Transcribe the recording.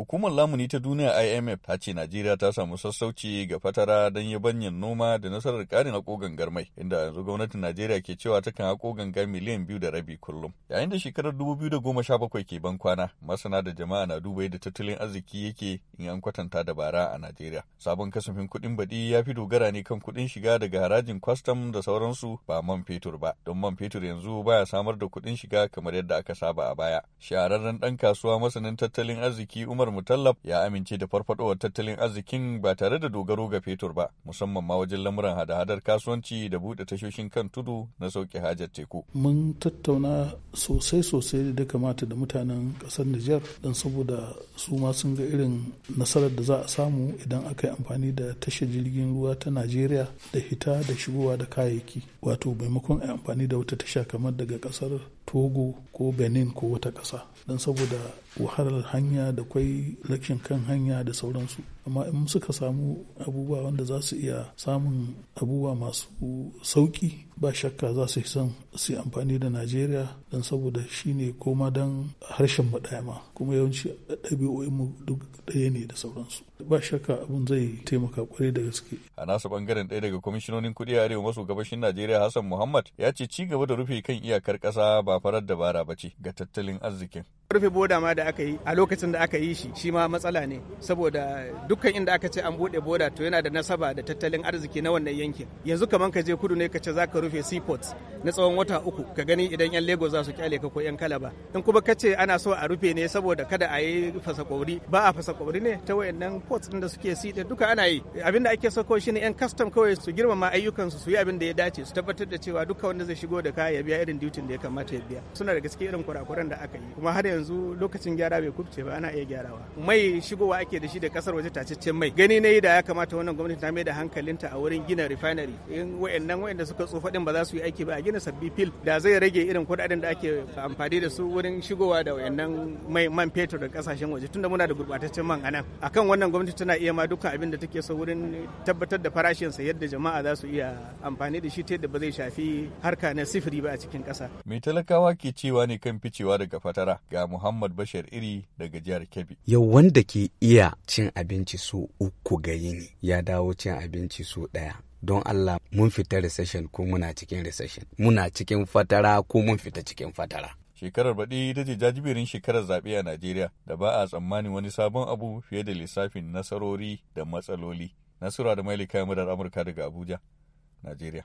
Hukumar lamuni ta duniya IMF ta ce Najeriya ta samu sassauci ga fatara don yabanyan noma da nasarar karin hako gangar mai, inda yanzu gwamnatin Najeriya ke cewa takan hako ganga miliyan biyu da rabi kullum. Yayin da shekarar dubu biyu da goma sha bakwai ke ban kwana, masana da jama'a na duba yadda tattalin arziki yake in an kwatanta da bara a Najeriya. Sabon kasafin kuɗin baɗi ya fi dogara ne kan kuɗin shiga daga harajin kwastam da sauransu ba man fetur ba, don man fetur yanzu baya samar da kuɗin shiga kamar yadda aka saba a baya. Shahararren ɗan kasuwa masanin tattalin arziki Umar Mutallab ya amince da farfadowar tattalin arzikin ba tare da dogaro ga fetur ba, musamman ma wajen lamuran hada-hadar kasuwanci da buɗe tashoshin kan tudu na sauke hajar teku. Mun tattauna sosai-sosai da kamata da mutanen ƙasar Nijar don saboda su ma sun ga irin nasarar da za a samu idan aka yi amfani da tashar jirgin ruwa ta Najeriya da hita da shigowa da kayayyaki. Wato maimakon a amfani da wata tasha kamar daga ƙasar Togo ko Benin ko wata ƙasa. Don saboda wahalar hanya da kwai lakin kan hanya da sauransu amma in suka samu abubuwa wanda za su iya samun abubuwa masu sauƙi ba shakka za su son su amfani da najeriya don saboda shi ne koma don harshen ɗaya ma. Kuma yawanci ɗabi'o'in mu duk ɗaya ne da sauransu. Ba shakka abun zai taimaka ƙwarai da gaske. A nasa ɓangaren ɗaya daga kwamishinonin kuɗi a arewa maso gabashin najeriya hassan muhammad ya ce ci gaba da rufe kan iyakar ƙasa ba farar dabara ba ce ga tattalin arzikin. Rufe boda ma da aka yi a lokacin da aka yi shi shi ma matsala ne. Saboda dukkan inda aka ce an buɗe boda to yana da nasaba da tattalin arziki na wannan yankin. Yanzu kaman ka je kudu ne ka ce zaka rufe seaports na tsawon wata uku ka gani idan yan lagos za su ƙyale ka ko yan kalaba in kuma ka ce ana so a rufe ne saboda kada a yi fasa kwauri ba a fasa kwauri ne ta wayannan ports din da suke si duka ana yi. Abin da ake so kawai shine yan custom kawai su girmama ayyukan su su yi abin da ya dace su tabbatar da cewa duka wanda zai shigo da kaya ya biya irin duty da ya kamata ya biya. Suna da gaske irin kurakuran da aka yi. Kuma har yanzu lokacin gyara bai kubce ba ana iya gyarawa. Mai shigowa ake da shi da ƙasar waje tacaccen mai. Gani na da ya kamata wannan gwamnati ta mai da hankalinta a wurin gina refinery. In wayannan wayanda suka tsofa din ba za su yi aiki ba a gina sabbi fil. Da zai rage irin kuɗaɗen da ake amfani da su wurin shigowa da wayannan mai man fetur da ƙasashen waje. Tunda muna da gurbataccen man a nan. Akan wannan gwamnati tana iya ma dukkan abin da take so wurin tabbatar da farashin sa yadda jama'a za su iya amfani da shi ta yadda ba zai shafi harka na sifiri ba a cikin kasa mai talakawa ke cewa ne kan ficewa daga fatara? Ga Muhammad Bashir Iri daga jihar Kebbi. Yau wanda ke iya cin abinci so uku ga yini ya dawo cin abinci so ɗaya. Don Allah mun fita recession ko muna cikin recession. Muna cikin fatara ko mun fita cikin fatara. Shekarar baɗi ita ce jajiberin shekarar zaɓe a Najeriya da ba a tsammanin wani sabon abu fiye da lissafin nasarori da matsaloli. Nasura da Mailika Murar Amurka daga Abuja, Najeriya.